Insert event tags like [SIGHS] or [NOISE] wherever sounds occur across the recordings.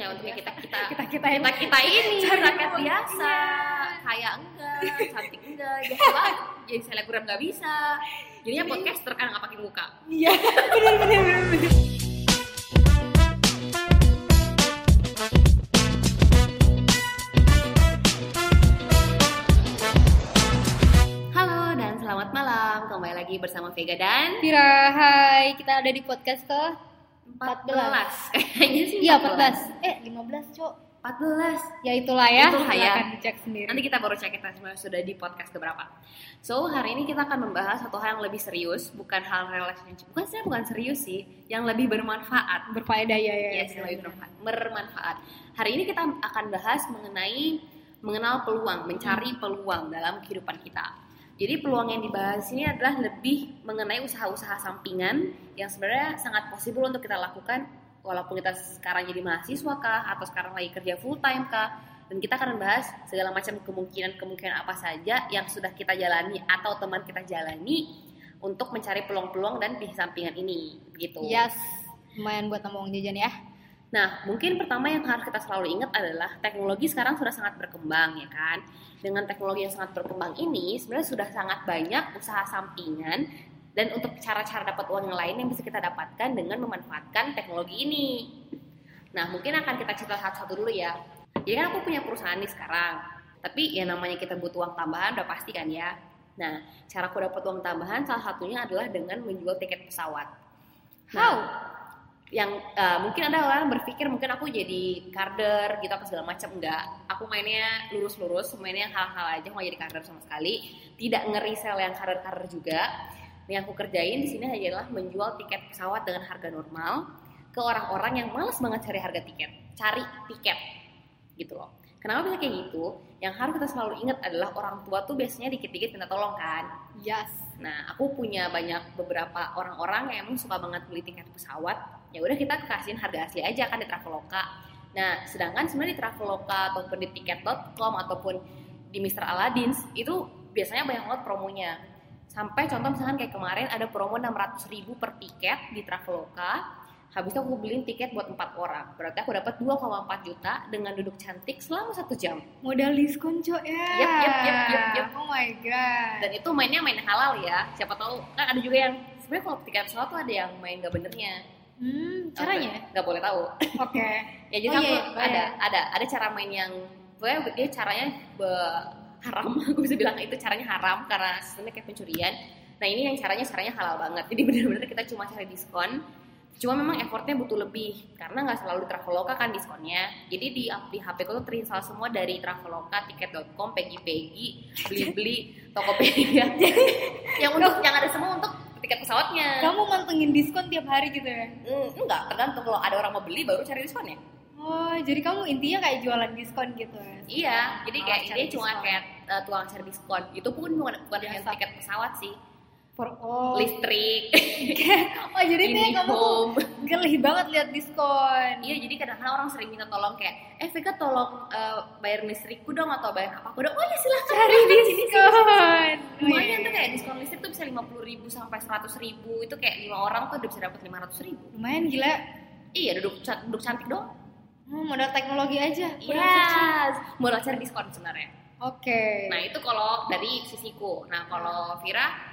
ya untuk yang kita kita kita kita kita kita ini Cari rakyat biasa. kaya enggak cantik enggak [LAUGHS] biasa banget jadi selebgram nggak bisa. Jadinya Jadi- podcaster kan nggak pakai muka. Iya. [LAUGHS] Benar benar benar benar. halo dan selamat malam. Kembali lagi bersama Vega dan Vira, hai kita ada di podcast ke 14 [LAUGHS] kayaknya sih iya 14 eh 15 cok 14 ya itulah ya Itulah ya. silakan dicek sendiri Nanti kita baru cek kita sebenarnya sudah di podcast keberapa. So hari ini kita akan membahas satu hal yang lebih serius, bukan hal relationship. Bukan saya bukan serius sih, yang lebih bermanfaat. berfaedah ya ya Yes, yang lebih bermanfaat. bermanfaat. Hari ini kita akan bahas mengenai mengenal peluang, mencari peluang dalam kehidupan kita. Jadi peluang yang dibahas ini adalah lebih mengenai usaha-usaha sampingan yang sebenarnya sangat possible untuk kita lakukan walaupun kita sekarang jadi mahasiswa kah atau sekarang lagi kerja full time kah dan kita akan membahas segala macam kemungkinan-kemungkinan apa saja yang sudah kita jalani atau teman kita jalani untuk mencari peluang-peluang dan bisnis sampingan ini gitu. yes lumayan buat nambah uang jajan ya Nah, mungkin pertama yang harus kita selalu ingat adalah teknologi sekarang sudah sangat berkembang ya kan. Dengan teknologi yang sangat berkembang ini sebenarnya sudah sangat banyak usaha sampingan dan untuk cara-cara dapat uang yang lain yang bisa kita dapatkan dengan memanfaatkan teknologi ini. Nah, mungkin akan kita cerita satu-satu dulu ya. Jadi kan aku punya perusahaan nih sekarang. Tapi ya namanya kita butuh uang tambahan udah pasti kan ya. Nah, cara aku dapat uang tambahan salah satunya adalah dengan menjual tiket pesawat. Nah, how yang uh, mungkin ada orang berpikir mungkin aku jadi karder gitu apa segala macam. Enggak aku mainnya lurus-lurus mainnya hal-hal aja mau jadi karder sama sekali. Tidak ngerisel yang karder-karder juga. Yang aku kerjain di sini adalah menjual tiket pesawat dengan harga normal ke orang-orang yang males banget cari harga tiket. Cari tiket gitu loh kenapa bisa kayak gitu yang harus kita selalu ingat adalah orang tua tuh biasanya dikit-dikit minta tolong kan yes Nah, aku punya banyak beberapa orang-orang yang emang suka banget beli tiket pesawat. Ya udah kita kasihin harga asli aja kan di Traveloka. Nah, sedangkan sebenarnya di Traveloka ataupun di tiket.com ataupun di Mr. Aladins itu biasanya banyak banget promonya. Sampai contoh misalkan kayak kemarin ada promo 600.000 ribu per tiket di Traveloka. Habis itu aku beliin tiket buat 4 orang. Berarti aku dapat 2,4 juta dengan duduk cantik selama satu jam. modal diskon cok ya. Yep, yep, yep, yep, yep. oh my god. Dan itu mainnya main halal ya. Siapa tahu kan ada juga yang sebenarnya kalau tiket pesawat tuh ada yang main gak benernya. Hmm, caranya? Nggak boleh tahu. Oke. [LAUGHS] Ya jadi Oh, iya, iya. ada ada ada cara main yang pokoknya dia caranya be- haram. [LAUGHS] Aku bisa bilang itu caranya haram karena sebenarnya kayak pencurian. Nah ini yang caranya caranya halal banget. Jadi [LAUGHS] benar-benar kita cuma cari diskon cuma memang effortnya butuh lebih karena nggak selalu di Traveloka kan diskonnya. Jadi di di HP ku tuh terinstall semua dari Traveloka, tiket.com, Peggy-Peggy, beli-beli, [LAUGHS] Tokopedia. Yang untuk yang ada semua untuk tiket pesawatnya. Kamu mantengin diskon tiap hari gitu ya? Hmm, enggak, tergantung kalau ada orang mau beli baru cari diskonnya. oh jadi kamu intinya kayak jualan diskon gitu ya? Iya, jadi Oh, kayak dia cuma diskon. kayak uh, tukang cari diskon. Itu pun bukan bukan hanya tiket pesawat sih, For, oh, listrik, [LAUGHS] oh jadi ini kamu home. gelih banget lihat diskon Iya, jadi kadang-kadang orang sering minta tolong kayak, eh Vega tolong uh, bayar listrikku dong atau bayar apa aku dong. Oh ya silahkan. cari diskon Lumayan tuh kayak diskon listrik tuh bisa lima puluh ribu sampai seratus ribu. Itu kayak lima orang tuh udah bisa dapat lima ratus ribu. lumayan gila Iya, duduk duduk cantik dong. hmm, modal teknologi aja Modal Yes, modal cari diskon sebenarnya. oke Nah itu kalau dari sisiku. Nah kalau Vira,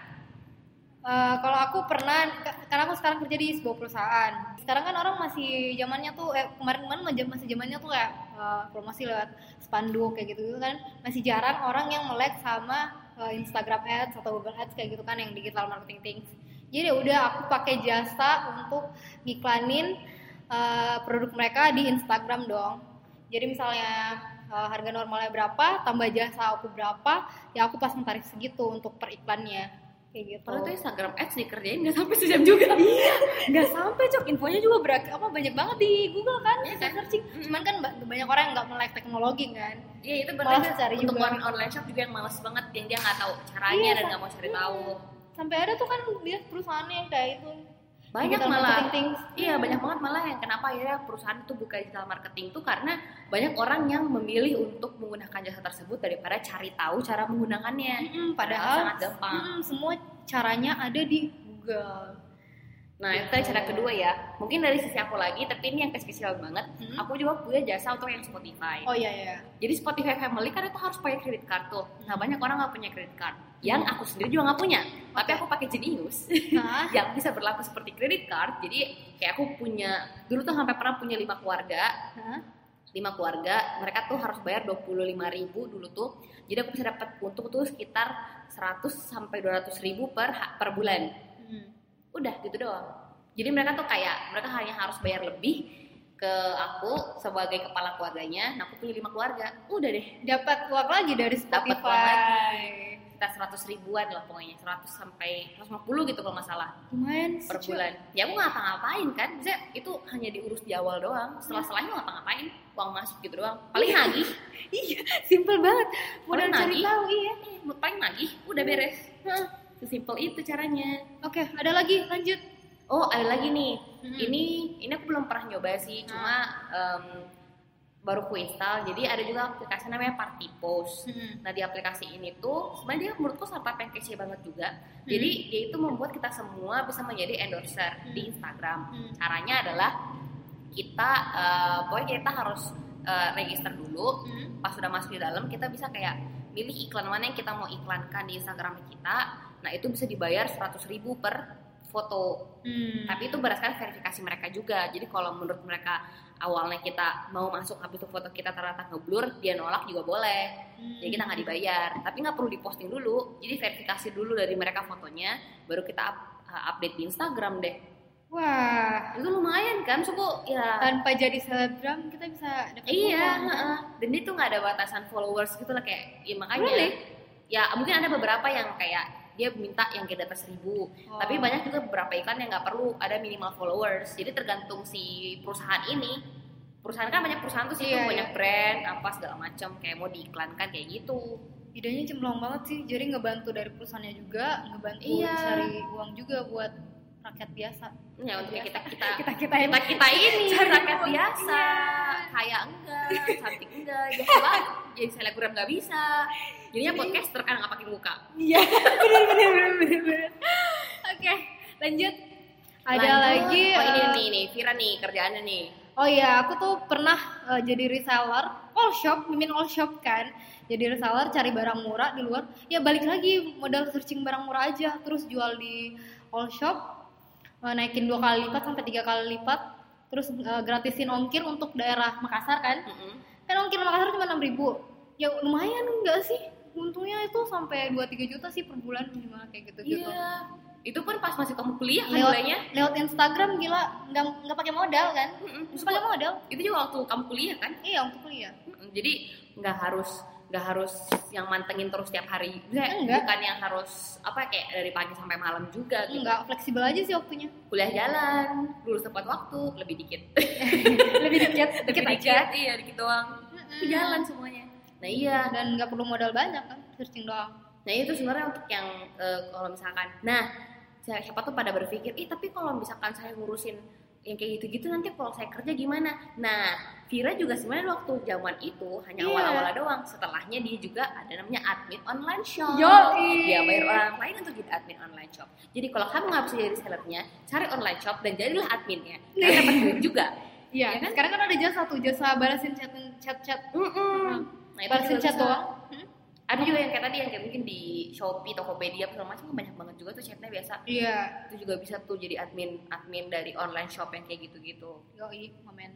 Eh, kalau aku pernah karena aku sekarang kerja di sebuah perusahaan. Sekarang kan orang masih zamannya tuh eh, kemarin-kemarin masih- zamannya tuh kayak eh, promosi lewat spanduk kayak gitu, kan. Masih jarang orang yang melek sama eh, Instagram Ads atau Google Ads kayak gitu kan yang digital marketing things. Jadi ya udah aku pakai jasa untuk ngiklanin eh, produk mereka di Instagram dong. Jadi misalnya eh, harga normalnya berapa tambah jasa aku berapa ya aku pasang tarif segitu untuk per iklannya kayak gitu. Padahal tuh Instagram Ads dikerjain nggak sampai sejam juga. iya nggak sampai cok. Infonya juga berak apa banyak banget di Google kan? Iya kan? searching. Cuman kan ba- banyak orang yang nggak melek teknologi kan? Iya itu Malas berarti cari untuk juga. on online shop juga yang males banget yang dia nggak tahu caranya Iya, dan nggak mau cari tahu. sampai ada tuh kan dia perusahaannya yang kayak itu Banyak Digital malah. marketing things. Iya banyak banget malah yang kenapa akhirnya perusahaan itu buka digital marketing tuh karena banyak orang yang memilih untuk menggunakan jasa tersebut daripada cari tahu cara menggunakannya. Mm-mm, Padahal padahal sangat gampang. mm, semua caranya ada di Google Nah, itu tadi cara kedua ya. Mungkin dari sisi aku lagi, tapi ini yang spesial banget. Hmm. Aku juga punya jasa untuk yang Spotify. Oh iya iya. Jadi Spotify Family kan itu harus pakai kredit card tuh. Nah, Hmm. banyak orang nggak punya kredit card. Yang aku sendiri juga nggak punya. Tapi Oke. aku pakai Genius. Hah? [LAUGHS] yang bisa berlaku seperti kredit card. Jadi kayak aku punya dulu tuh sampai pernah punya lima keluarga. Hah? lima keluarga mereka tuh harus bayar 25.000 ribu dulu tuh jadi aku bisa dapat untung tuh sekitar 100 sampai 200 ribu per per bulan Hmm. Udah gitu doang. Jadi mereka tuh kayak mereka hanya harus bayar lebih ke aku sebagai kepala keluarganya nah aku punya lima keluarga. Udah deh Dapat uang lagi dari Dapat Spotify. uang lagi. kita 100 ribuan lah pokoknya 100 sampai 150 gitu kalau nggak salah. Lumayan per bulan. Ya aku nggak ngapa-ngapain kan. Bisa itu hanya diurus di awal doang. Setelah setelahnya ngapa-ngapain. Uang masuk gitu doang. Paling nagih. [LAUGHS] Iya, simple banget. Paling cari tahu iya. eh, paling nagih udah beres sesimpel itu caranya Oke, ada lagi lanjut. oh ada lagi nih Hmm. ini ini aku belum pernah nyoba sih cuma em, baru ku install jadi ada juga aplikasi namanya Party Post Hmm. Nah di aplikasi ini tuh sebenarnya dia menurutku yang kece banget juga. Jadi dia itu membuat kita semua bisa menjadi endorser di Instagram. Hmm. Caranya adalah kita eh, pokoknya kita harus eh, register dulu. Hmm. Pas sudah masuk di dalam kita bisa kayak milih iklan mana yang kita mau iklankan di Instagram kita. Nah itu bisa dibayar 100.000 ribu per foto. Hmm. Tapi itu berdasarkan verifikasi mereka juga. Jadi kalau menurut mereka awalnya kita mau masuk habis itu foto kita ternyata ngeblur, dia nolak juga boleh Hmm. jadi kita nggak dibayar tapi nggak perlu diposting dulu jadi verifikasi dulu dari mereka fotonya baru kita up- uh, update di Instagram deh Wah, itu lumayan kan suku ya tanpa jadi selebgram kita bisa dapat iya uang. heeh. dan itu nggak ada batasan followers gitu lah kayak ya makanya Really? ya mungkin ada beberapa yang kayak dia minta yang kita atas seribu Oh. tapi banyak juga beberapa iklan yang nggak perlu ada minimal followers jadi tergantung si perusahaan ini perusahaan kan banyak perusahaan tuh sih tuh banyak iya. brand apa segala macam kayak mau diiklankan kayak gitu Idenya cemplung banget sih, jadi ngebantu dari perusahaannya juga, ngebantu Iya. cari uang juga buat rakyat biasa. ya untuk kita kita Kita kita yang kita kita ini Cari rakyat uang. biasa Iya. kaya enggak cantik enggak biasa banget jadi selebgram nggak bisa jadinya podcaster kan nggak pakai muka Iya, [LAUGHS] bener bener bener bener. Oke, lanjut. Ada Lanjut. lagi. oh ini eh, nih nih Vira nih kerjaannya nih Oh iya, aku tuh pernah eh, jadi reseller all shop, mimin all shop kan. Jadi reseller cari barang murah di luar. Ya balik lagi modal searching barang murah aja, terus jual di all shop, eh, naikin dua kali lipat sampai tiga kali lipat, terus eh, gratisin ongkir untuk daerah Makassar kan. Mm-mm. Kan ongkir Makassar cuma enam ribu. Ya lumayan enggak sih? Untungnya itu sampai 2-3 juta sih per bulan minimal kayak gitu-gitu. iya itu pun pas masih kamu kuliah kan Lewat, mulainya lewat Instagram gila, nggak nggak pakai modal kan? Nggak pakai modal. itu juga waktu kamu kuliah kan Iya untuk kuliah. Mm-mm. jadi nggak harus nggak harus yang mantengin terus tiap hari Enggak. bukan yang harus apa kayak dari pagi sampai malam juga gitu Enggak fleksibel aja sih waktunya. kuliah jalan lulus tepat waktu lebih dikit [LAUGHS] Lebih dikit, [LAUGHS] dikit lebih aja. dikit iya dikit doang Tapi jalan semuanya. Nah iya. Dan nggak perlu modal banyak kan, searching doang. nah itu sebenarnya untuk yang eh, kalau misalkan. Nah siapa siapa tuh pada berpikir ih tapi kalau misalkan saya ngurusin yang kayak gitu-gitu nanti kalau saya kerja gimana? Nah Vira juga sebenarnya waktu zaman itu hanya Iya. awal-awal doang. Setelahnya dia juga ada namanya admin online shop. Yoi. dia bayar orang lain untuk jadi admin online shop. Jadi kalau kamu nggak bisa jadi sellernya cari online shop dan jadilah adminnya. Karena [LAUGHS] dapat duit juga Iya, Ya kan? sekarang kan ada jasa tuh, jasa balasin chat chat chat. Mm-mm. Nah, itu balasin juga chat doang. Hmm? Ada juga yang kayak tadi yang kayak mungkin di Shopee, Tokopedia, segala macam banyak banget juga tuh chatnya biasa. Iya. Itu juga bisa tuh jadi admin admin dari online shop yang kayak gitu-gitu. Yoi, momen.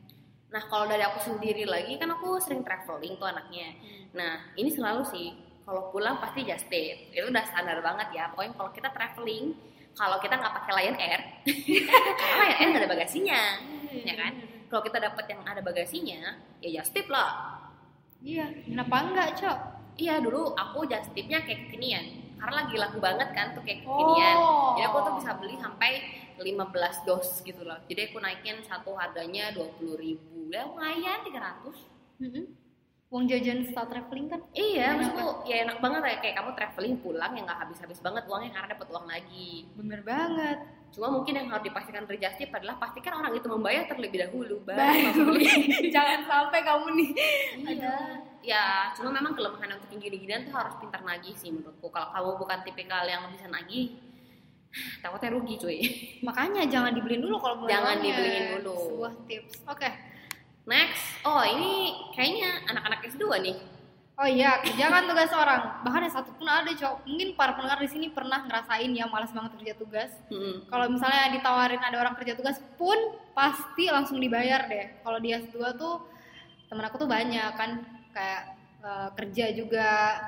Nah kalau dari aku sendiri lagi kan aku sering traveling tuh anaknya. Nah ini selalu sih kalau pulang pasti just tip. Itu udah standar banget ya. Pokoknya kalau kita traveling kalau kita nggak pakai Lion Air, [LAUGHS] karena Lion Air nggak ada bagasinya, ya kan? Kalau kita dapat yang ada bagasinya, ya just tip lah. Iya, kenapa enggak, Cok? Iya dulu aku just tipnya kayak kekinian karena lagi laku banget kan tuh kayak kekinian. Oh. Jadi aku tuh bisa beli sampai 15 dos gitu loh. Jadi aku naikin satu harganya 20.000 ribu. Ya lumayan 300. Mm-mm. Uang jajan setelah traveling kan? Iya, maksudku ya enak banget ya kayak kamu traveling pulang ya nggak habis-habis banget uangnya karena dapat uang lagi. Bener banget. Cuma mungkin yang harus dipastikan tip adalah pastikan orang itu membayar terlebih dahulu baru. [LAUGHS] Jangan sampai kamu nih. Iya. Ya, cuma memang kelemahan untuk yang gini-ginian tuh harus pintar nagih sih menurutku. Kalau kamu bukan tipikal yang bisa nagih, [SIGHS] takutnya rugi cuy Makanya jangan dibeliin dulu kalau Jangan dibeliin dulu. Sebuah tips. Oke. next oh ini kayaknya anak-anak S2 nih Oh iya, kerjakan tugas orang. Bahkan yang satu pun ada, Cok. Mungkin para pendengar di sini pernah ngerasain ya malas banget kerja tugas. Mm-mm. Kalau misalnya ditawarin ada orang kerja tugas pun pasti langsung dibayar deh. Kalau di S2 tuh temen aku tuh banyak kan kayak eh, kerja juga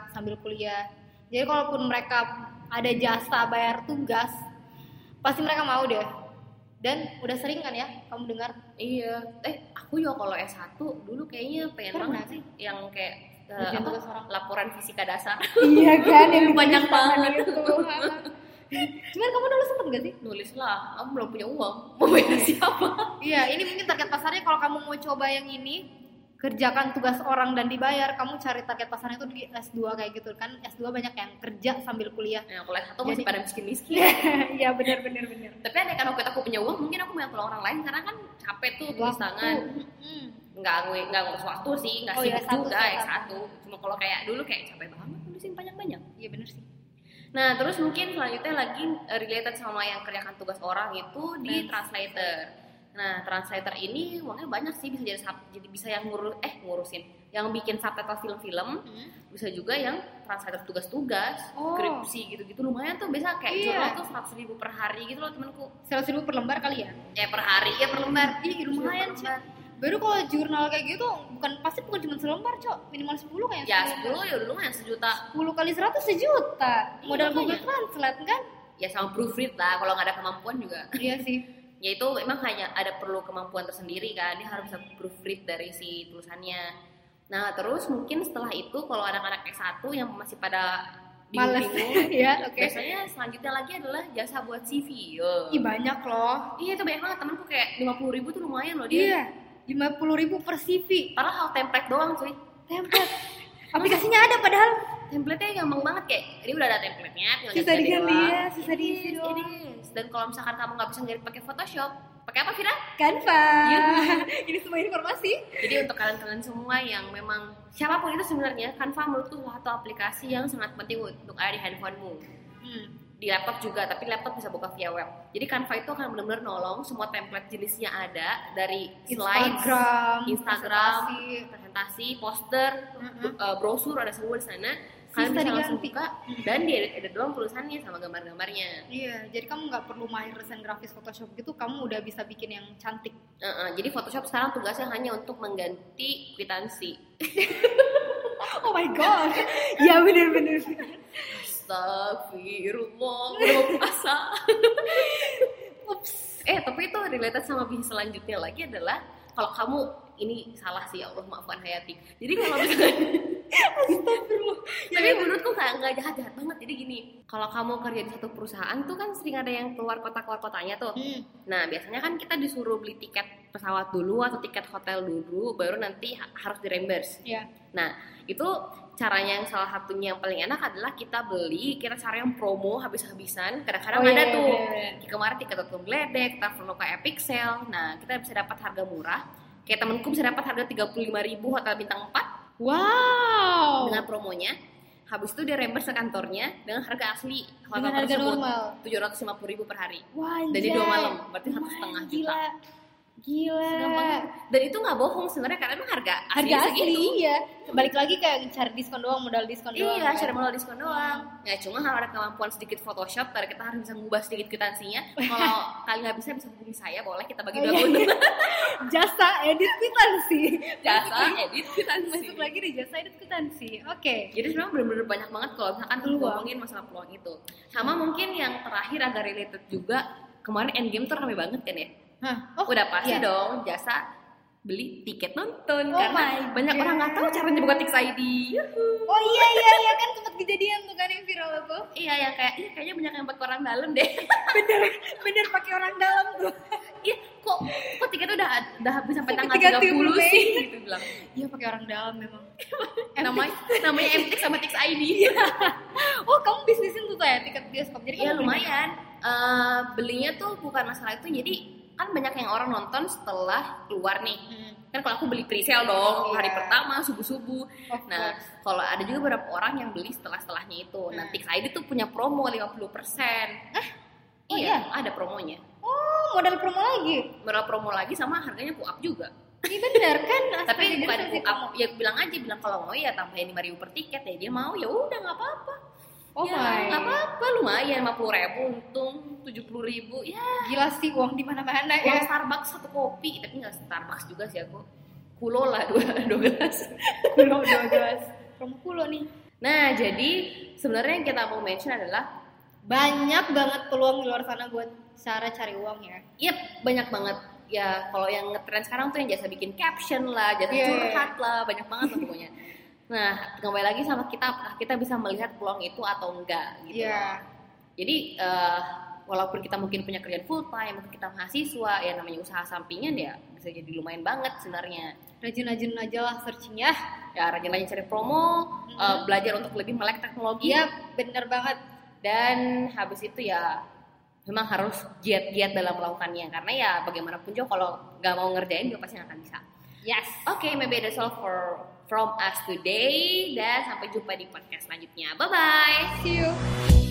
sambil kuliah. Jadi kalaupun mereka ada jasa bayar tugas, pasti mereka mau deh. Dan udah sering kan ya kamu dengar Iya, eh aku juga kalau S1 dulu kayaknya pengen Pernah banget sih yang kayak Kerjaan apa, tugas orang. laporan fisika dasar Iya kan yang [LAUGHS] Banyak banget. itu. Cuman kamu dulu sempet gak sih? nulis lah, aku belum punya uang mau bayar siapa? Iya, ini mungkin target pasarnya kalau kamu mau coba yang ini kerjakan tugas orang dan dibayar, kamu cari target pasarnya itu di S2 kayak gitu kan. S2 banyak yang kerja sambil kuliah. Yang kuliah satu masih pada miskin-miskin. [LAUGHS] Iya, benar benar benar. Tapi ada kan waktu aku punya uang, mungkin aku mau tolong orang lain karena kan capek tuh tulis tangan. Hmm. Nggak nggak nggak ngurus waktu sih, nggak Oh, iya, sibuk satu, juga satu. ya satu. Cuma kalau kayak dulu kayak capek banget nulisin banyak-banyak. Iya benar sih. Nah, terus mungkin selanjutnya lagi eh, related sama yang kerjakan tugas orang itu di Next. translator. Nah, translator ini uangnya banyak sih bisa jadi jadi bisa yang ngurus eh ngurusin, yang bikin subtitle film-film, bisa juga yang translator tugas-tugas, Oh. skripsi gitu-gitu lumayan tuh biasa kayak Iya. jurnal tuh seratus ribu per hari gitu loh temanku. Seratus ribu per lembar kali ya? Ya per hari ya per lembar. Ih, lumayan sih. Baru kalau jurnal kayak gitu bukan pasti bukan cuma selembar, Cok. Minimal 10 kayak Ya 10 ya udah lumayan sejuta. 10 kali 100 sejuta. Iya, Modal makanya. Google Translate kan? Ya sama proofread lah kalau nggak ada kemampuan juga. Iya sih. ya itu emang hanya ada perlu kemampuan tersendiri kan dia harus bisa proofread dari si tulisannya nah terus mungkin setelah itu kalau anak-anak S1 yang masih pada Males. [LAUGHS] ya, oke. biasanya selanjutnya lagi adalah jasa buat CV yo. Ih, banyak loh. iya itu banyak banget temenku kayak 50 ribu tuh lumayan loh dia Iya, lima puluh ribu per CV. padahal template doang cuy Template. [LAUGHS] Aplikasinya ada padahal. template-nya gampang banget kayak ini udah ada template-nya tinggal ganti diganti ya, susah diisi doang. dan kalau misalkan kamu nggak bisa ngedit pakai Photoshop pakai apa Vira? Canva. Iya. [LAUGHS] Ini semua informasi. Jadi untuk kalian-kalian semua yang memang siapa pun itu sebenarnya Canva menurutku satu aplikasi yang sangat penting untuk ada di handphonemu. Hmm. Di laptop juga, tapi laptop bisa buka via web. Jadi Canva itu akan benar-benar nolong semua template jenisnya ada dari slides, Instagram, Instagram, presentasi. presentasi, poster, Mm-mm. uh, brosur ada semua di sana. Kalian Bisa langsung buka dan diedit-edit doang tulisannya sama gambar-gambarnya. Iya, jadi kamu nggak perlu mahir desain grafis Photoshop gitu, kamu udah bisa bikin yang cantik. Uh-uh, jadi Photoshop sekarang tugasnya hanya untuk mengganti kwitansi. [LAUGHS] Oh my god. [LAUGHS] ya bener-bener. Astagfirullah, mau puasa. [LAUGHS] Ups. eh, tapi itu related sama bisnis selanjutnya lagi adalah kalau kamu ini salah sih ya Allah maafkan Hayati. Jadi kalau misalkan [LAUGHS] Astagfirullah. tapi menurutku nggak nggak jahat jahat banget. Jadi gini, kalau kamu kerja di satu perusahaan tuh kan sering ada yang keluar kota keluar kotanya tuh. Hmm. Nah biasanya kan kita disuruh beli tiket pesawat dulu atau tiket hotel dulu, baru nanti ha- harus di reimburse. Ya. Nah, itu caranya yang salah satunya yang paling enak adalah kita beli, kita cari yang promo habis-habisan. Kadang-kadang Oh, iya, ada iya, tuh. iya, iya. Di kemarin tiket.com Gledek, Traveloka Epic Sale. Nah, kita bisa dapat harga murah. Kayak temenku bisa dapat harga 35.000 hotel bintang 4 Wow. dengan promonya. Habis itu dia reimburse ke kantornya dengan harga asli hotel Dengan harga tersebut. normal. 750.000 per hari. Wah, Dan di dua malam, berarti satu setengah juta. Gila. Dan itu nggak bohong sebenarnya karena emang harga asli Harga asli segitu. iya. Balik lagi kayak cari diskon doang, modal diskon doang. Iya, cari modal diskon doang. Ya cuma harus ada kemampuan sedikit Photoshop, karena kita harus bisa ngubah sedikit kwitansinya. [LAUGHS] Kalau kalian nggak bisa bisa hubungi saya, boleh kita bagi Oh, dua iya, puluh. Jasa edit kwitansi. Jasa edit kwitansi. Masuk lagi di jasa edit kwitansi. Oke. Jadi sebenarnya bener-bener banyak banget kalau misalkan ngomongin masalah peluang itu. Sama mungkin yang terakhir agak related juga. Kemarin Endgame tuh rame banget kan ya? Hah. Oh, Udah pasti iya. dong jasa beli tiket nonton Oh karena my banyak God. orang nggak tahu caranya buka Tix ID. Yuhu. Oh iya iya iya kan sempat kejadian tuh kan yang viral itu. Iya yang kayak iya kayaknya banyak yang pakai orang dalam deh. [LAUGHS] Bener bener pakai orang dalam tuh. Iya, kok kok tiketnya udah udah habis sampai tanggal 30 30 Mei. sih gitu bilang. Iya pakai orang dalam memang. [LAUGHS] namanya namanya MTX sama Tix ID. Oh kamu bisnisin tuh ya tiket bioskop. Jadi Iya lumayan. Eh, belinya tuh bukan masalah itu jadi kan banyak yang orang nonton setelah keluar nih. Hmm, Kan kalau aku beli pre-sale dong Iya. hari pertama subuh-subuh. of Nah, kalau ada juga beberapa orang yang beli setelah-setelahnya itu. Nah, Hmm. Tix ID tuh punya promo 50%. Oh, iya, ada promonya. Oh, modal promo lagi. Modal promo lagi sama harganya pull up juga. Iya bener kan? [LAUGHS] Tapi bukan pull up, ya bilang aja bilang kalau mau ya tambahin lima ribu per tiket ya dia mau ya udah nggak apa-apa. Oh ya, my. apa-apa lumayan lima puluh ribu untung tujuh puluh ribu ya Gila sih uang di mana-mana uang ya. Starbucks satu kopi tapi nggak Starbucks juga sih aku kulo lah [LAUGHS] dua dua gelas Kulo dua gelas. Promo kulo nih. nah jadi sebenarnya yang kita mau mention adalah Banyak banget peluang di luar sana buat cara cari uang ya. Yep, banyak banget. Ya, kalau yang ngetren sekarang tuh yang jasa bikin caption lah, jasa iya, curhat lah, banyak banget lah pokoknya. Nah, kembali lagi sama kita, apakah kita bisa melihat peluang itu atau enggak gitu. Iya. Jadi, eh, walaupun kita mungkin punya kerjaan full time, mungkin kita mahasiswa, ya namanya usaha sampingan ya bisa jadi lumayan banget sebenarnya. Rajin-rajin aja lah searching ya. Ya, rajin-rajin cari promo, eh, Mhm. belajar untuk lebih melek teknologi, Iya, bener banget. dan habis itu ya memang harus giat-giat dalam melakukannya karena ya bagaimanapun juga kalau nggak mau ngerjain juga pasti nggak akan bisa. Yes. Oke, maybe that's all for from us today dan sampai jumpa di podcast selanjutnya. Bye bye. See you.